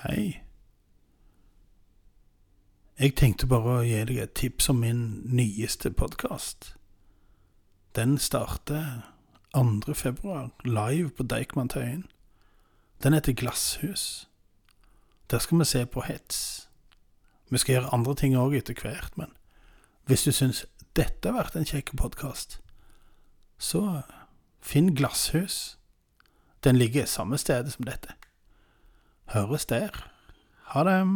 Hei. Jeg tenkte bare å gi deg et tips om min nyeste podkast. Den starter 2. februar, live på Deichman Tøyen. Den heter Glasshus. Der skal vi se på hets. Vi skal gjøre andre ting òg etter hvert, men hvis du syns dette har vært en kjekk podkast, så finn Glasshus. Den ligger samme sted som dette. Høres der. Ha det.